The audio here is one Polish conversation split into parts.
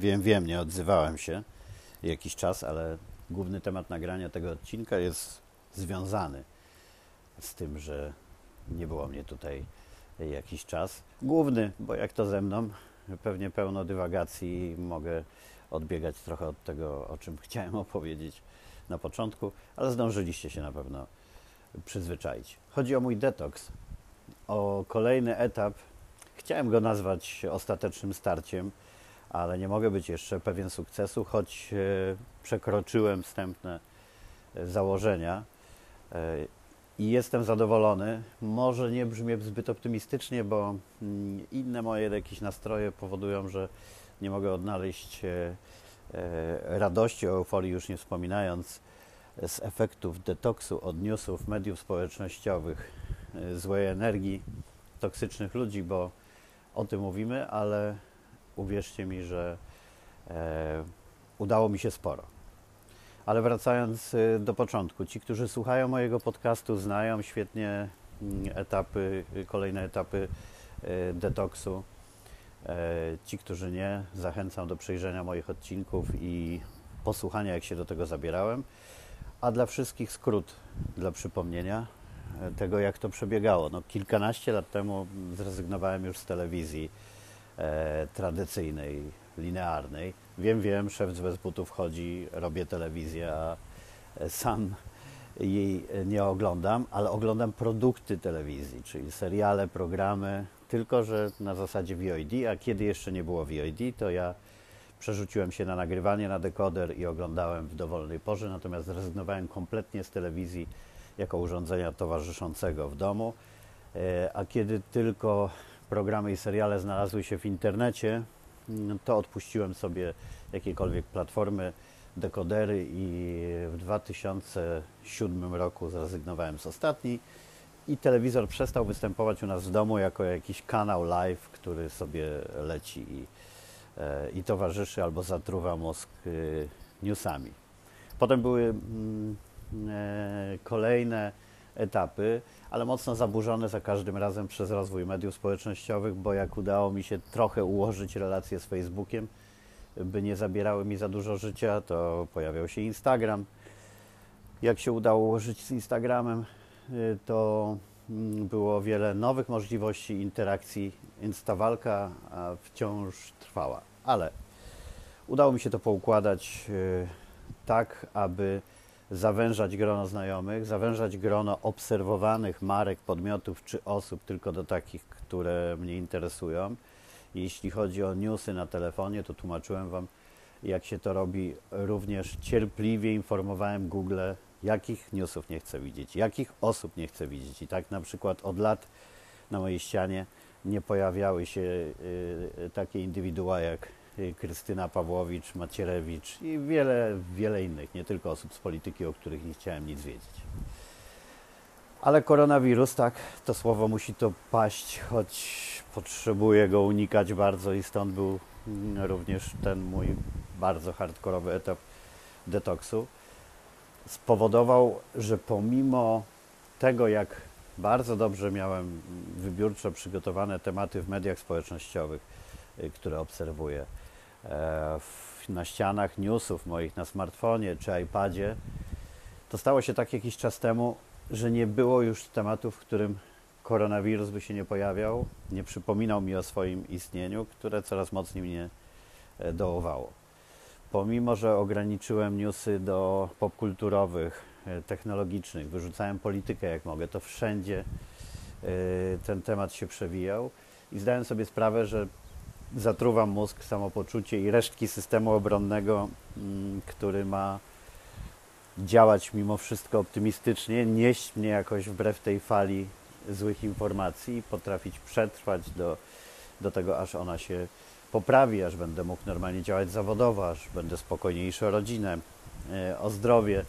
Wiem, wiem, nie odzywałem się jakiś czas, ale główny temat nagrania tego odcinka jest związany z tym, że nie było mnie tutaj jakiś czas. Główny, bo jak to ze mną, pewnie pełno dywagacji mogę odbiegać trochę od tego, o czym chciałem opowiedzieć na początku, ale zdążyliście się na pewno przyzwyczaić. Chodzi o mój detoks, o kolejny etap. Chciałem go nazwać ostatecznym starciem, ale nie mogę być jeszcze pewien sukcesu, choć e, przekroczyłem wstępne e, założenia e, i jestem zadowolony. Może nie brzmię zbyt optymistycznie, bo mm, inne moje jakieś nastroje powodują, że nie mogę odnaleźć radości, o euforii już nie wspominając, z efektów detoksu od newsów, mediów społecznościowych, złej energii, toksycznych ludzi, bo o tym mówimy, ale uwierzcie mi, że e, udało mi się sporo. Ale wracając e, do początku, ci, którzy słuchają mojego podcastu, znają świetnie mm, etapy, kolejne etapy e, detoksu. E, ci, którzy nie, zachęcam do przejrzenia moich odcinków i posłuchania, jak się do tego zabierałem. A dla wszystkich skrót dla przypomnienia tego, jak to przebiegało. No, kilkanaście lat temu zrezygnowałem już z telewizji e, tradycyjnej, linearnej. Wiem, wiem, szef z bez butów chodzi, robię telewizję, a e, sam jej nie oglądam, ale oglądam produkty telewizji, czyli seriale, programy, tylko że na zasadzie VOD, a kiedy jeszcze nie było VOD, to ja przerzuciłem się na nagrywanie na dekoder i oglądałem w dowolnej porze, natomiast zrezygnowałem kompletnie z telewizji jako urządzenia towarzyszącego w domu, e, a kiedy tylko programy i seriale znalazły się w internecie, mm, to odpuściłem sobie jakiekolwiek platformy, dekodery i w 2007 roku zrezygnowałem z ostatniej i telewizor przestał występować u nas w domu jako jakiś kanał live, który sobie leci i, e, i towarzyszy albo zatruwa mózg e, newsami. Potem były mm, e, kolejne etapy, ale mocno zaburzone za każdym razem przez rozwój mediów społecznościowych, bo jak udało mi się trochę ułożyć relacje z Facebookiem, by nie zabierały mi za dużo życia, to pojawiał się Instagram. Jak się udało ułożyć z Instagramem, y, to mm, było wiele nowych możliwości interakcji, więc ta walka wciąż trwała. Ale udało mi się to poukładać y, tak, aby zawężać grono znajomych, zawężać grono obserwowanych marek, podmiotów czy osób tylko do takich, które mnie interesują. Jeśli chodzi o newsy na telefonie, to tłumaczyłem Wam, jak się to robi. Również cierpliwie informowałem Google, jakich newsów nie chcę widzieć, jakich osób nie chcę widzieć. I tak na przykład od lat na mojej ścianie nie pojawiały się y, y, takie indywidua jak Krystyna Pawłowicz, Macierewicz i wiele, wiele innych, nie tylko osób z polityki, o których nie chciałem nic wiedzieć. Ale koronawirus, tak, to słowo musi to paść, choć potrzebuję go unikać bardzo i stąd był mm, również ten mój bardzo hardkorowy etap detoksu. Spowodował, że pomimo tego, jak bardzo dobrze miałem wybiórczo przygotowane tematy w mediach społecznościowych, y, które obserwuję, E, na ścianach newsów moich na smartfonie czy iPadzie, to stało się tak jakiś czas temu, że nie było już tematów, w którym koronawirus by się nie pojawiał, nie przypominał mi o swoim istnieniu, które coraz mocniej mnie e, dołowało. Pomimo, że ograniczyłem newsy do popkulturowych, e, technologicznych, wyrzucałem politykę jak mogę, to wszędzie ten temat się przewijał i zdałem sobie sprawę, że zatruwa mózg, samopoczucie i resztki systemu obronnego, mm, który ma działać mimo wszystko optymistycznie, nieść mnie jakoś wbrew tej fali złych informacji i potrafić przetrwać do, do tego, aż ona się poprawi, aż będę mógł normalnie działać zawodowo, aż będę spokojniejszy o rodzinę, e, o zdrowie.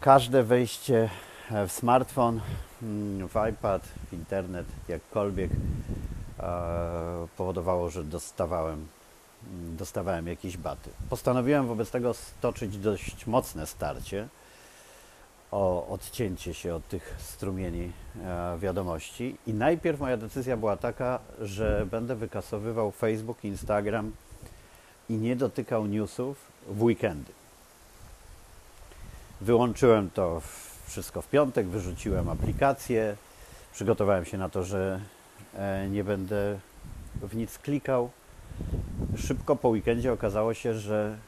Każde wejście w smartfon, mm, w iPad, w internet, jakkolwiek powodowało, że dostawałem, dostawałem jakieś baty. Postanowiłem wobec tego stoczyć dość mocne starcie o odcięcie się od tych strumieni e, wiadomości. I najpierw moja decyzja była taka, że będę wykasowywał Facebook, Instagram i nie dotykał newsów w weekendy. Wyłączyłem to wszystko w piątek, wyrzuciłem aplikację, przygotowałem się na to, że e, nie będę w nic klikał. Szybko po weekendzie okazało się, że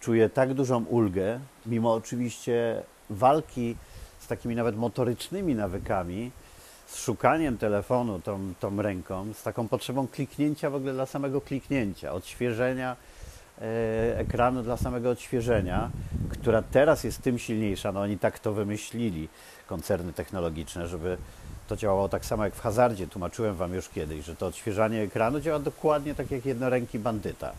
czuję tak dużą ulgę, mimo oczywiście walki z takimi nawet motorycznymi nawykami, z szukaniem telefonu tą, tą ręką, z taką potrzebą kliknięcia w ogóle dla samego kliknięcia, odświeżenia e, ekranu dla samego odświeżenia, która teraz jest tym silniejsza. No oni tak to wymyślili, koncerny technologiczne, żeby to działało tak samo jak w hazardzie. Tłumaczyłem Wam już kiedyś, że to odświeżanie ekranu działa dokładnie tak jak jednoręki bandyta.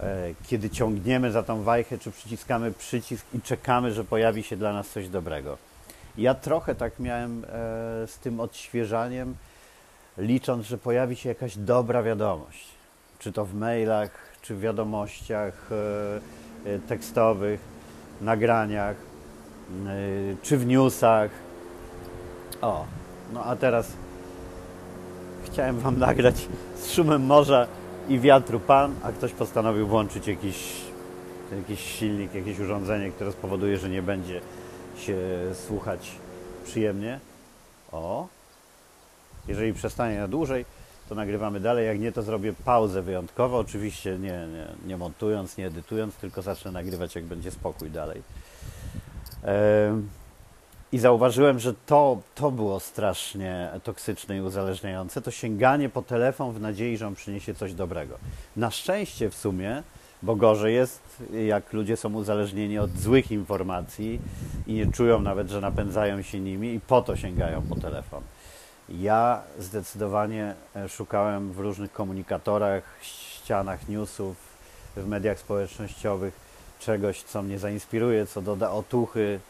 E, kiedy ciągniemy za tą wajchę, czy przyciskamy przycisk i czekamy, że pojawi się dla nas coś dobrego. Ja trochę tak miałem e, z tym odświeżaniem, licząc, że pojawi się jakaś dobra wiadomość. Czy to w mailach, czy w wiadomościach e, tekstowych, nagraniach, czy w newsach. O, no a teraz chciałem Wam nagrać z szumem morza i wiatru pan, a ktoś postanowił włączyć jakiś, jakiś silnik, jakieś urządzenie, które spowoduje, że nie będzie się słuchać przyjemnie. O, jeżeli przestanie na dłużej, to nagrywamy dalej. Jak nie, to zrobię pauzę wyjątkowo. Oczywiście nie, nie, nie montując, nie edytując, tylko zacznę nagrywać, jak będzie spokój dalej. I zauważyłem, że to, to było strasznie toksyczne i uzależniające. To sięganie po telefon w nadziei, że on przyniesie coś dobrego. Na szczęście w sumie, bo gorzej jest, jak ludzie są uzależnieni od złych informacji i nie czują nawet, że napędzają się nimi i po to sięgają po telefon. Ja zdecydowanie e, szukałem w różnych komunikatorach, ścianach newsów, w mediach społecznościowych czegoś, co mnie zainspiruje, co doda otuchy,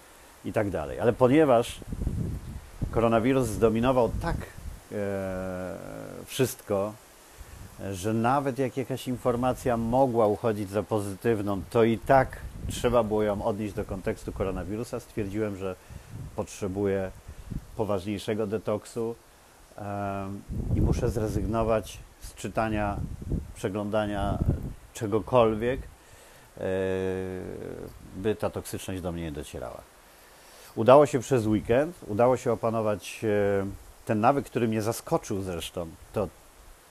i tak dalej. Ale ponieważ koronawirus zdominował tak e, wszystko, że nawet jak jakaś informacja mogła uchodzić za pozytywną, to i tak trzeba było ją odnieść do kontekstu koronawirusa. Stwierdziłem, że potrzebuję poważniejszego detoksu e, i muszę zrezygnować z czytania, przeglądania czegokolwiek, e, by ta toksyczność do mnie nie docierała. Udało się przez weekend, udało się opanować e, ten nawyk, który mnie zaskoczył zresztą. To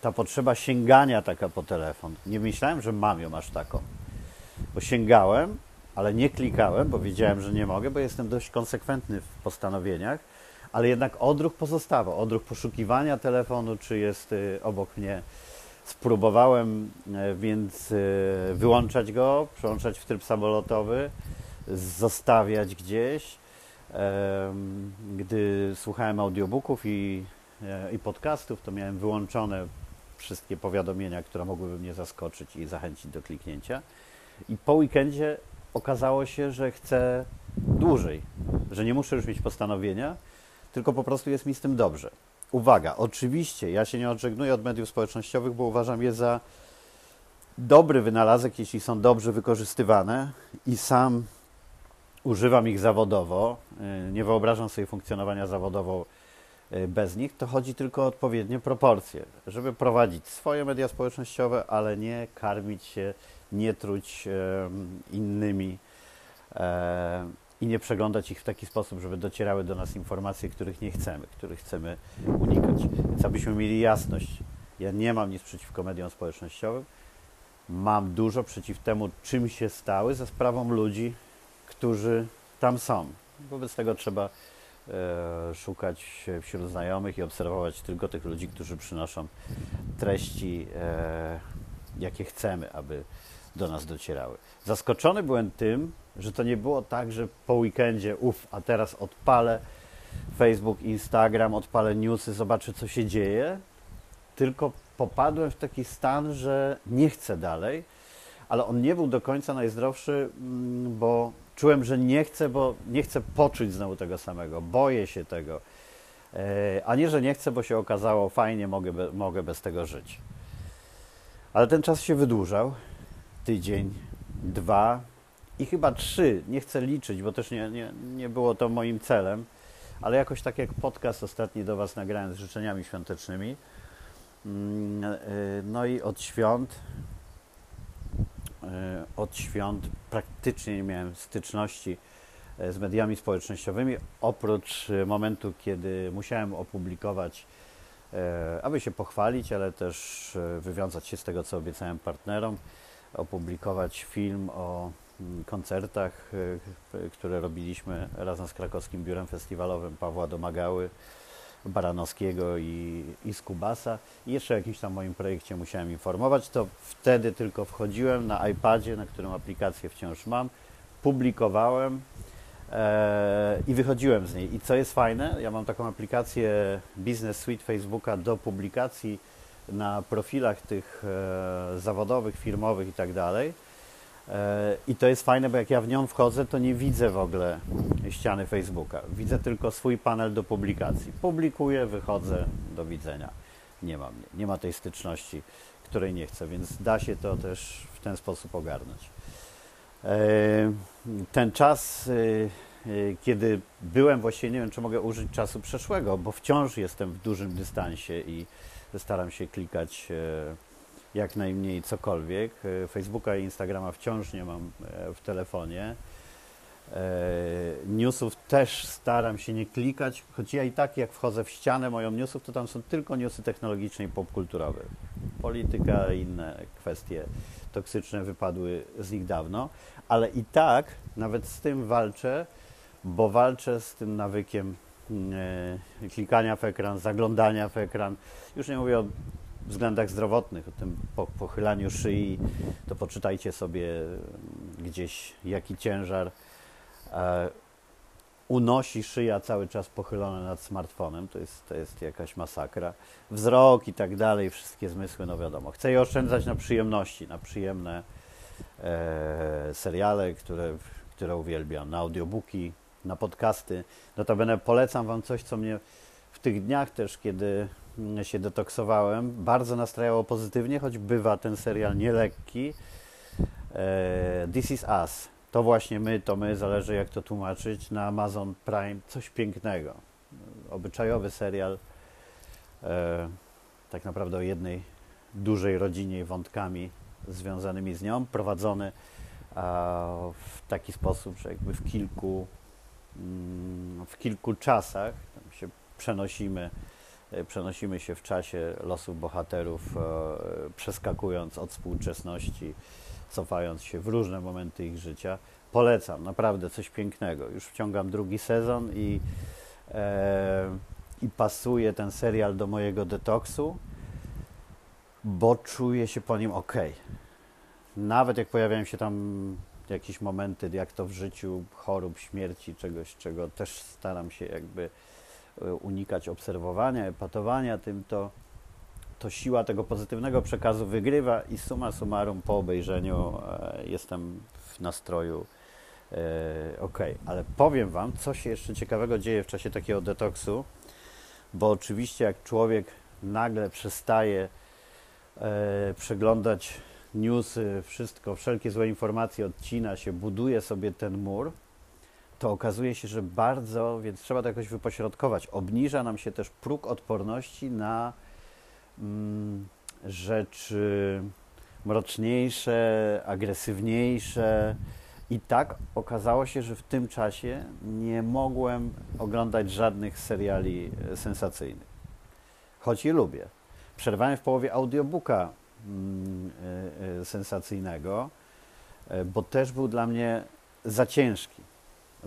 ta potrzeba sięgania taka po telefon. Nie myślałem, że mam ją aż taką. Bo sięgałem, ale nie klikałem, bo wiedziałem, że nie mogę, bo jestem dość konsekwentny w postanowieniach, ale jednak odruch pozostawał. Odruch poszukiwania telefonu, czy jest e, obok mnie. Spróbowałem e, więc wyłączać go, przełączać w tryb samolotowy, zostawiać gdzieś gdy słuchałem audiobooków i, e, i podcastów, to miałem wyłączone wszystkie powiadomienia, które mogłyby mnie zaskoczyć i zachęcić do kliknięcia. I po weekendzie okazało się, że chcę dłużej, że nie muszę już mieć postanowienia, tylko po prostu jest mi z tym dobrze. Uwaga, oczywiście ja się nie odżegnuję od mediów społecznościowych, bo uważam je za dobry wynalazek, jeśli są dobrze wykorzystywane i sam używam ich zawodowo, y, nie wyobrażam sobie funkcjonowania zawodowo y, bez nich, to chodzi tylko o odpowiednie proporcje, żeby prowadzić swoje media społecznościowe, ale nie karmić się, nie truć innymi e, i nie przeglądać ich w taki sposób, żeby docierały do nas informacje, których nie chcemy, których chcemy unikać. Więc abyśmy mieli jasność, ja nie mam nic przeciwko mediom społecznościowym, mam dużo przeciw temu, czym się stały za sprawą ludzi, którzy tam są. Wobec tego trzeba e, szukać wśród znajomych i obserwować tylko tych ludzi, którzy przynoszą treści, e, jakie chcemy, aby do nas docierały. Zaskoczony byłem tym, że to nie było tak, że po weekendzie, uff, a teraz odpalę Facebook, Instagram, odpalę newsy, zobaczę, co się dzieje, tylko popadłem w taki stan, że nie chcę dalej, ale on nie był do końca najzdrowszy, mm, bo czułem, że nie chcę, bo nie chcę poczuć znowu tego samego, boję się tego. E, a nie, że nie chcę, bo się okazało fajnie, mogę, mogę bez tego żyć. Ale ten czas się wydłużał. Tydzień, dwa i chyba trzy. Nie chcę liczyć, bo też nie, nie, nie było to moim celem. Ale jakoś tak jak podcast ostatni do Was nagrałem z życzeniami świątecznymi. Mm, e, no i od świąt od świąt praktycznie nie miałem styczności e, z mediami społecznościowymi, oprócz e, momentu, kiedy musiałem opublikować, e, aby się pochwalić, ale też wywiązać się z tego, co obiecałem partnerom, opublikować film o mm, koncertach, które robiliśmy razem z krakowskim biurem festiwalowym Pawła Domagały, Baranowskiego i, i Skubasa. I jeszcze o jakimś tam moim projekcie musiałem informować. To wtedy tylko wchodziłem na iPadzie, na którym aplikację wciąż mam, publikowałem e, i wychodziłem z niej. I co jest fajne, ja mam taką aplikację Business Suite Facebooka do publikacji na profilach tych e, zawodowych, firmowych i tak dalej i to jest fajne, bo jak ja w nią wchodzę, to nie widzę w ogóle ściany Facebooka. Widzę tylko swój panel do publikacji. Publikuję, wychodzę, do widzenia. Nie ma mnie, nie ma tej styczności, której nie chcę, więc da się to też w ten sposób ogarnąć. E, ten czas, e, e, kiedy byłem, właściwie nie wiem, czy mogę użyć czasu przeszłego, bo wciąż jestem w dużym dystansie i staram się klikać jak najmniej cokolwiek. E, Facebooka i Instagrama wciąż nie mam e, w telefonie. E, newsów też staram się nie klikać, choć ja i tak jak wchodzę w ścianę moją newsów, to tam są tylko newsy technologiczne i popkulturowe. Polityka i inne kwestie toksyczne wypadły z nich dawno, ale i tak nawet z tym walczę, bo walczę z tym nawykiem klikania w ekran, zaglądania w ekran. Już nie mówię o względach zdrowotnych, o tym pochylaniu szyi, to poczytajcie sobie gdzieś, jaki ciężar e, unosi szyja cały czas pochylona nad smartfonem. To jest, to jest jakaś masakra. Wzrok i tak dalej, wszystkie zmysły, no wiadomo. Chcę je oszczędzać na przyjemności, na przyjemne e, seriale, które, które uwielbiam, na audiobooki, na podcasty. Notabene polecam Wam coś, co mnie w tych dniach też, kiedy się detoksowałem, bardzo nastrajało pozytywnie, choć bywa ten serial nielekki. E, This is Us. To właśnie my, to my, zależy jak to tłumaczyć, na Amazon Prime. Coś pięknego. Obyczajowy serial, e, tak naprawdę o jednej dużej rodzinie i wątkami związanymi z nią, prowadzony w taki sposób, że jakby w kilku, mm, w kilku czasach się przenosimy przenosimy się w czasie losów bohaterów, e, przeskakując od współczesności, cofając się w różne momenty ich życia. Polecam, naprawdę coś pięknego. Już wciągam drugi sezon i, e, i pasuje ten serial do mojego detoksu, bo czuję się po nim ok. Nawet jak pojawiają się tam jakieś momenty, jak to w życiu, chorób, śmierci, czegoś, czego też staram się jakby E, unikać obserwowania, epatowania tym, to, to siła tego pozytywnego przekazu wygrywa i suma summarum po obejrzeniu e, jestem w nastroju e, ok. Ale powiem Wam, co się jeszcze ciekawego dzieje w czasie takiego detoksu, bo oczywiście jak człowiek nagle przestaje przeglądać newsy, wszystko, wszelkie złe informacje odcina się, buduje sobie ten mur, to okazuje się, że bardzo, więc trzeba to jakoś wypośrodkować. Obniża nam się też próg odporności na mm, rzeczy mroczniejsze, agresywniejsze. I tak okazało się, że w tym czasie nie mogłem oglądać żadnych seriali e, sensacyjnych. Choć je lubię. Przerwałem w połowie audiobooka mm, y, y, sensacyjnego, bo też był dla mnie za ciężki.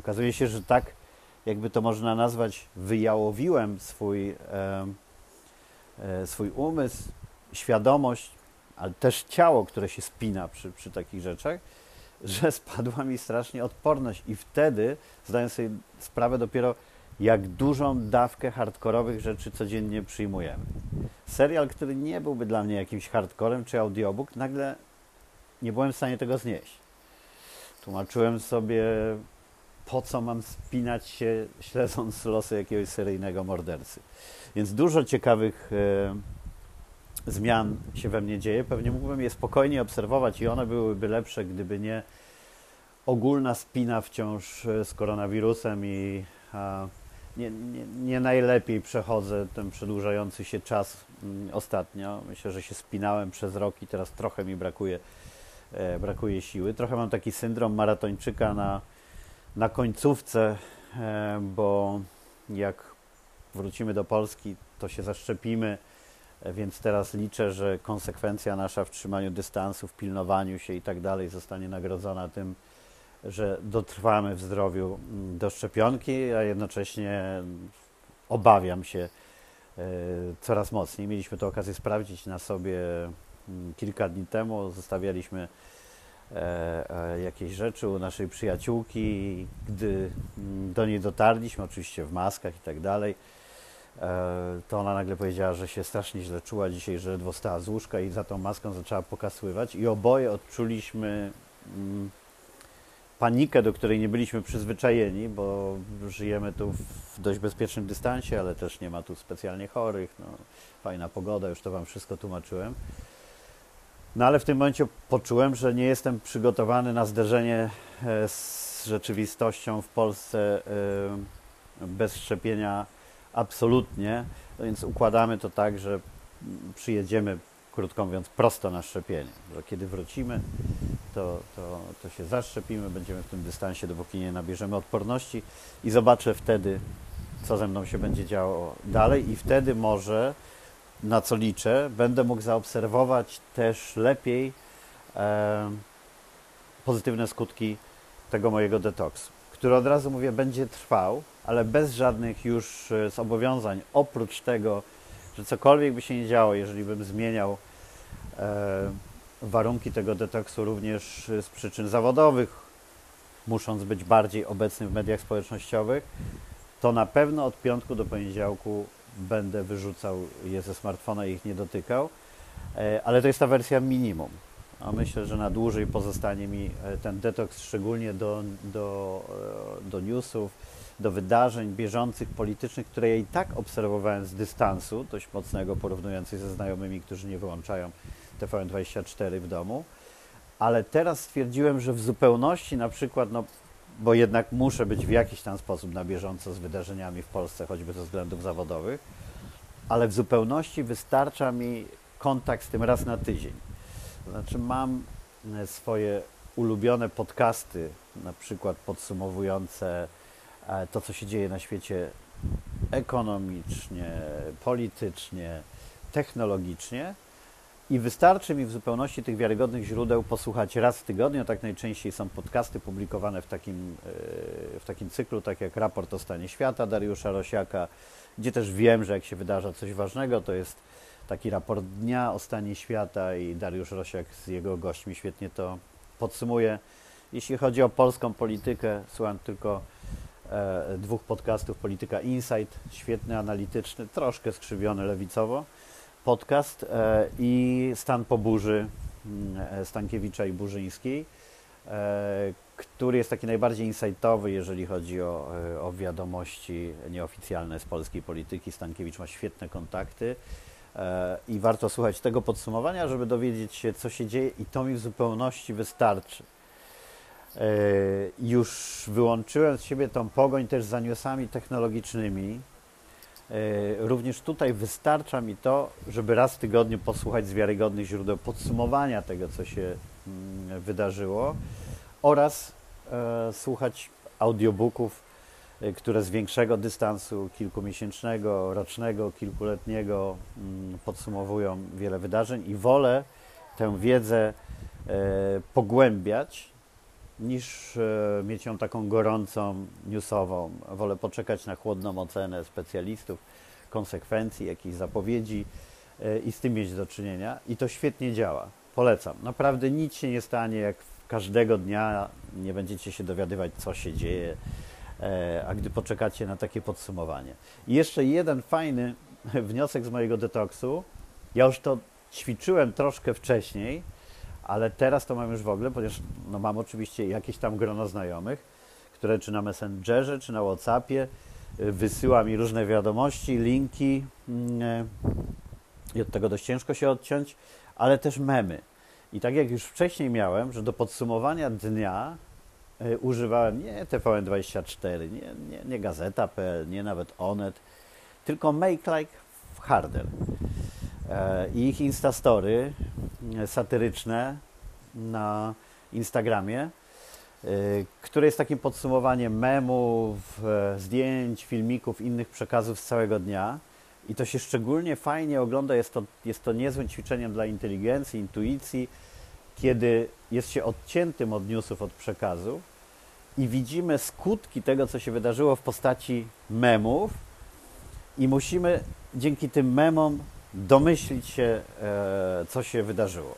Okazuje się, że tak, jakby to można nazwać, wyjałowiłem swój, e, swój umysł, świadomość, ale też ciało, które się spina przy, przy takich rzeczach, że spadła mi strasznie odporność i wtedy zdaję sobie sprawę dopiero, jak dużą dawkę hardkorowych rzeczy codziennie przyjmujemy. Serial, który nie byłby dla mnie jakimś hardcorem czy audiobook, nagle nie byłem w stanie tego znieść. Tłumaczyłem sobie po co mam spinać się, śledząc losy jakiegoś seryjnego mordercy. Więc dużo ciekawych e, zmian się we mnie dzieje. Pewnie mógłbym je spokojnie obserwować i one byłyby lepsze, gdyby nie ogólna spina wciąż e, z koronawirusem i a, nie, nie, nie, najlepiej przechodzę ten przedłużający się czas mm, ostatnio. Myślę, że się spinałem przez rok i teraz trochę mi brakuje e, brakuje siły. Trochę mam taki syndrom maratończyka na, na końcówce, e, bo jak wrócimy do Polski, to się zaszczepimy, e, więc teraz liczę, że konsekwencja nasza w trzymaniu dystansu, w pilnowaniu się i tak dalej zostanie nagrodzona tym, że dotrwamy w zdrowiu mm, do szczepionki, a jednocześnie obawiam się e, coraz mocniej. Mieliśmy tę okazję sprawdzić na sobie mm, kilka dni temu. Zostawialiśmy jakieś rzeczy u naszej przyjaciółki. Gdy mm, do niej dotarliśmy, oczywiście w maskach i tak dalej, to ona nagle powiedziała, że się strasznie źle czuła dzisiaj, że ledwo stała z łóżka i za tą maską zaczęła pokasływać i oboje odczuliśmy mm, panikę, do której nie byliśmy przyzwyczajeni, bo żyjemy tu w dość bezpiecznym dystansie, ale też nie ma tu specjalnie chorych. No, fajna pogoda, już to Wam wszystko tłumaczyłem. No ale w tym momencie poczułem, że nie jestem przygotowany na zderzenie e, z rzeczywistością w Polsce e, bez szczepienia absolutnie. No więc układamy to tak, że przyjedziemy, krótko mówiąc, prosto na szczepienie. Że kiedy wrócimy, to, to, to się zaszczepimy, będziemy w tym dystansie, dopóki nie nabierzemy odporności i zobaczę wtedy, co ze mną się będzie działo dalej i wtedy może, na co liczę, będę mógł zaobserwować też lepiej e, pozytywne skutki tego mojego detoksu, który od razu mówię będzie trwał, ale bez żadnych już e, zobowiązań, oprócz tego, że cokolwiek by się nie działo, jeżeli bym zmieniał e, warunki tego detoksu również z przyczyn zawodowych, musząc być bardziej obecnym w mediach społecznościowych, to na pewno od piątku do poniedziałku będę wyrzucał je ze smartfona i ich nie dotykał, e, ale to jest ta wersja minimum. A myślę, że na dłużej pozostanie mi e, ten detoks, szczególnie do, do, e, do newsów, do wydarzeń bieżących, politycznych, które ja i tak obserwowałem z dystansu, dość mocnego, porównując ze znajomymi, którzy nie wyłączają TVN24 w domu, ale teraz stwierdziłem, że w zupełności na przykład, no, bo jednak muszę być w jakiś tam sposób na bieżąco z wydarzeniami w Polsce, choćby ze względów zawodowych, ale w zupełności wystarcza mi kontakt z tym raz na tydzień. To znaczy mam e, swoje ulubione podcasty, na przykład podsumowujące e, to, co się dzieje na świecie ekonomicznie, politycznie, technologicznie, i wystarczy mi w zupełności tych wiarygodnych źródeł posłuchać raz w tygodniu. Tak najczęściej są podcasty publikowane w takim, e, w takim cyklu, tak jak raport o stanie świata Dariusza Rosiaka, gdzie też wiem, że jak się wydarza coś ważnego, to jest taki raport dnia o stanie świata i Dariusz Rosiak z jego gośćmi świetnie to podsumuje. Jeśli chodzi o polską politykę, słucham tylko e, dwóch podcastów Polityka Insight, świetny, analityczny, troszkę skrzywiony lewicowo podcast e, i Stan po burzy mm, e, Stankiewicza i Burzyńskiej, e, który jest taki najbardziej insightowy, jeżeli chodzi o, o wiadomości nieoficjalne z polskiej polityki. Stankiewicz ma świetne kontakty i warto słuchać tego podsumowania, żeby dowiedzieć się, co się dzieje i to mi w zupełności wystarczy. Już wyłączyłem z siebie tą pogoń też za newsami technologicznymi, również tutaj wystarcza mi to, żeby raz w tygodniu posłuchać z wiarygodnych źródeł podsumowania tego, co się mm, wydarzyło oraz e, słuchać audiobooków, e, które z większego dystansu, kilkumiesięcznego, rocznego, kilkuletniego mm, podsumowują wiele wydarzeń i wolę tę wiedzę pogłębiać niż e, mieć ją taką gorącą, newsową. Wolę poczekać na chłodną ocenę specjalistów, konsekwencji, jakichś zapowiedzi e, i z tym mieć do czynienia. I to świetnie działa. Polecam. Naprawdę nic się nie stanie, jak każdego dnia nie będziecie się dowiadywać, co się dzieje, e, a gdy poczekacie na takie podsumowanie. I jeszcze jeden fajny wniosek z mojego detoksu. Ja już to ćwiczyłem troszkę wcześniej, ale teraz to mam już w ogóle, ponieważ no, mam oczywiście jakieś tam grono znajomych, które czy na Messengerze, czy na Whatsappie y, wysyła mi różne wiadomości, linki mm, y, i od tego dość ciężko się odciąć, ale też memy. I tak jak już wcześniej miałem, że do podsumowania dnia y, używałem nie TVN24, nie, nie, nie Gazeta.pl, nie nawet Onet, tylko Make Like Harder. I ich Instastory satyryczne na Instagramie, który jest takim podsumowaniem memów, zdjęć, filmików, innych przekazów z całego dnia. I to się szczególnie fajnie ogląda, jest to, jest to niezłym ćwiczeniem dla inteligencji, intuicji, kiedy jest się odciętym od newsów, od przekazów. I widzimy skutki tego, co się wydarzyło w postaci memów. I musimy dzięki tym memom domyślić się, e, co się wydarzyło.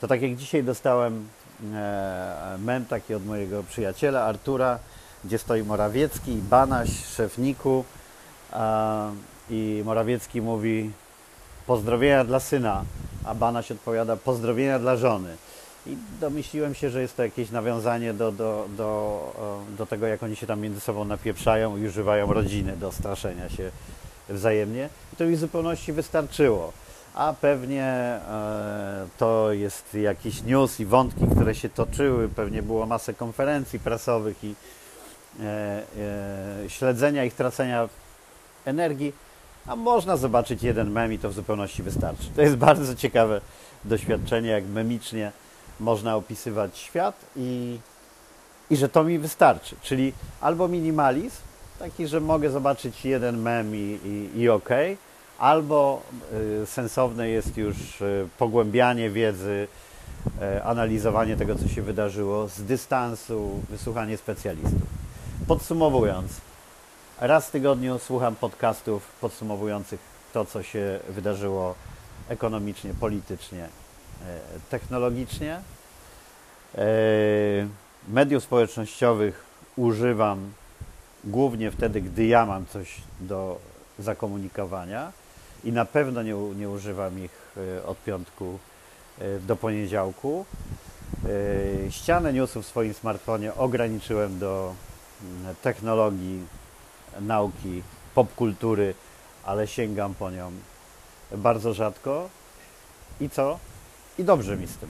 To tak jak dzisiaj dostałem e, mem taki od mojego przyjaciela Artura, gdzie stoi Morawiecki, Banaś, szefniku i Morawiecki mówi pozdrowienia dla syna, a Banaś odpowiada pozdrowienia dla żony. I domyśliłem się, że jest to jakieś nawiązanie do, do, do, do tego, jak oni się tam między sobą napieprzają i używają rodziny do straszenia się wzajemnie. I to mi w zupełności wystarczyło. A pewnie e, to jest jakiś news i wątki, które się toczyły, pewnie było masę konferencji prasowych i e, e, śledzenia ich tracenia energii, a można zobaczyć jeden mem i to w zupełności wystarczy. To jest bardzo ciekawe doświadczenie, jak memicznie można opisywać świat i, i że to mi wystarczy. Czyli albo minimalizm, taki, że mogę zobaczyć jeden mem i, i, i ok, albo y, sensowne jest już y, pogłębianie wiedzy, y, analizowanie tego, co się wydarzyło z dystansu, wysłuchanie specjalistów. Podsumowując, raz w tygodniu słucham podcastów podsumowujących to, co się wydarzyło ekonomicznie, politycznie, E, technologicznie. E, mediów społecznościowych używam głównie wtedy, gdy ja mam coś do zakomunikowania i na pewno nie, nie używam ich e, od piątku do poniedziałku. Ścianę newsów w swoim smartfonie ograniczyłem do mm, technologii, nauki, popkultury, ale sięgam po nią bardzo rzadko. I co? i dobrze mi z tym.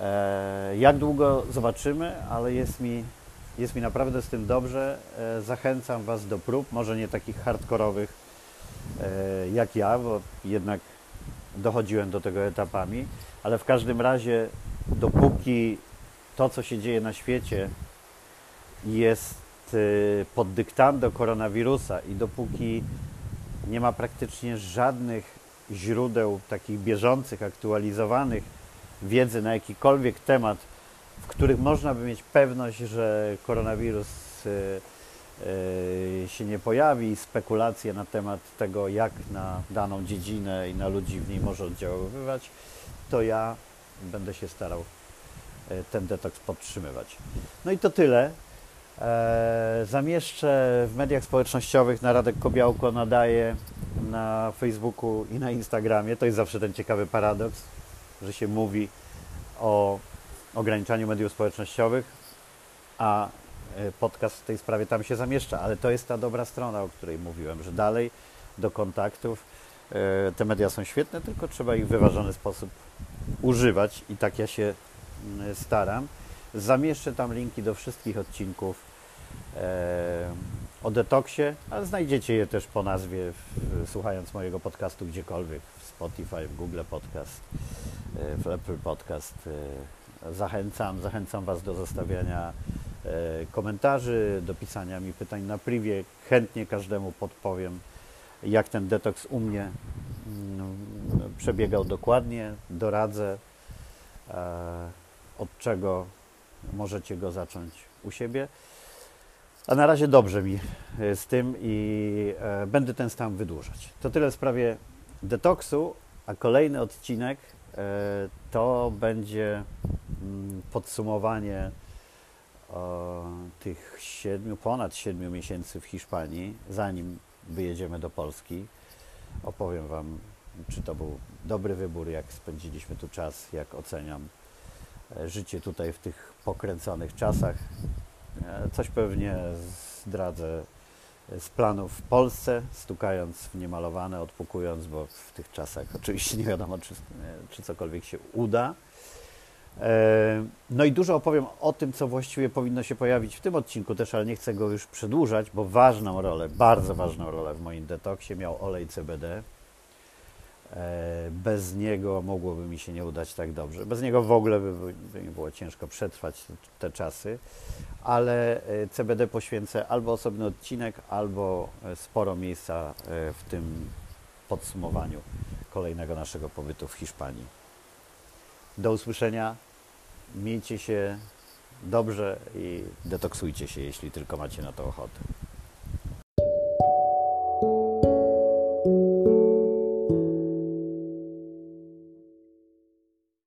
E, jak długo zobaczymy, ale jest mi, jest mi naprawdę z tym dobrze. E, zachęcam Was do prób, może nie takich hardkorowych e, jak ja, bo jednak dochodziłem do tego etapami, ale w każdym razie, dopóki to, co się dzieje na świecie, jest pod dyktando koronawirusa i dopóki nie ma praktycznie żadnych źródeł takich bieżących, aktualizowanych wiedzy na jakikolwiek temat, w których można by mieć pewność, że koronawirus y, y, się nie pojawi, spekulacje na temat tego, jak na daną dziedzinę i na ludzi w niej może oddziaływać, to ja będę się starał y, ten detoks podtrzymywać. No i to tyle. E, zamieszczę w mediach społecznościowych na Radek Kobiałko nadaje na Facebooku i na Instagramie. To jest zawsze ten ciekawy paradoks, że się mówi o ograniczaniu mediów społecznościowych, a e, podcast w tej sprawie tam się zamieszcza, ale to jest ta dobra strona, o której mówiłem, że dalej do kontaktów e, te media są świetne, tylko trzeba ich w wyważony sposób używać i tak ja się mm, staram. Zamieszczę tam linki do wszystkich odcinków e, o detoksie, ale znajdziecie je też po nazwie, słuchając mojego podcastu gdziekolwiek, w Spotify, w Google Podcast, w Apple Podcast. E, zachęcam, zachęcam Was do zostawiania e, komentarzy, do pisania mi pytań na privie. Chętnie każdemu podpowiem, jak ten detoks u mnie mm, przebiegał dokładnie, doradzę, od czego możecie go zacząć u siebie. A na razie dobrze mi e, z tym i e, będę ten stan wydłużać. To tyle w sprawie detoksu, a kolejny odcinek e, to będzie podsumowanie tych siedmiu, ponad siedmiu miesięcy w Hiszpanii, zanim wyjedziemy do Polski. Opowiem Wam, czy to był dobry wybór, jak spędziliśmy tu czas, jak oceniam życie tutaj w tych pokręconych czasach. E, coś pewnie zdradzę z planów w Polsce, stukając w niemalowane, odpukując, bo w tych czasach oczywiście nie wiadomo, czy, czy cokolwiek się uda. E, no i dużo opowiem o tym, co właściwie powinno się pojawić w tym odcinku też, ale nie chcę go już przedłużać, bo ważną rolę, bardzo ważną rolę w moim detoksie miał olej CBD. E, Bez niego mogłoby mi się nie udać tak dobrze. Bez niego w ogóle by, by mi było ciężko przetrwać te, te czasy, ale e, CBD poświęcę albo osobny odcinek, albo sporo miejsca w tym podsumowaniu kolejnego naszego pobytu w Hiszpanii. Do usłyszenia. Miejcie się dobrze i detoksujcie się, jeśli tylko macie na to ochotę.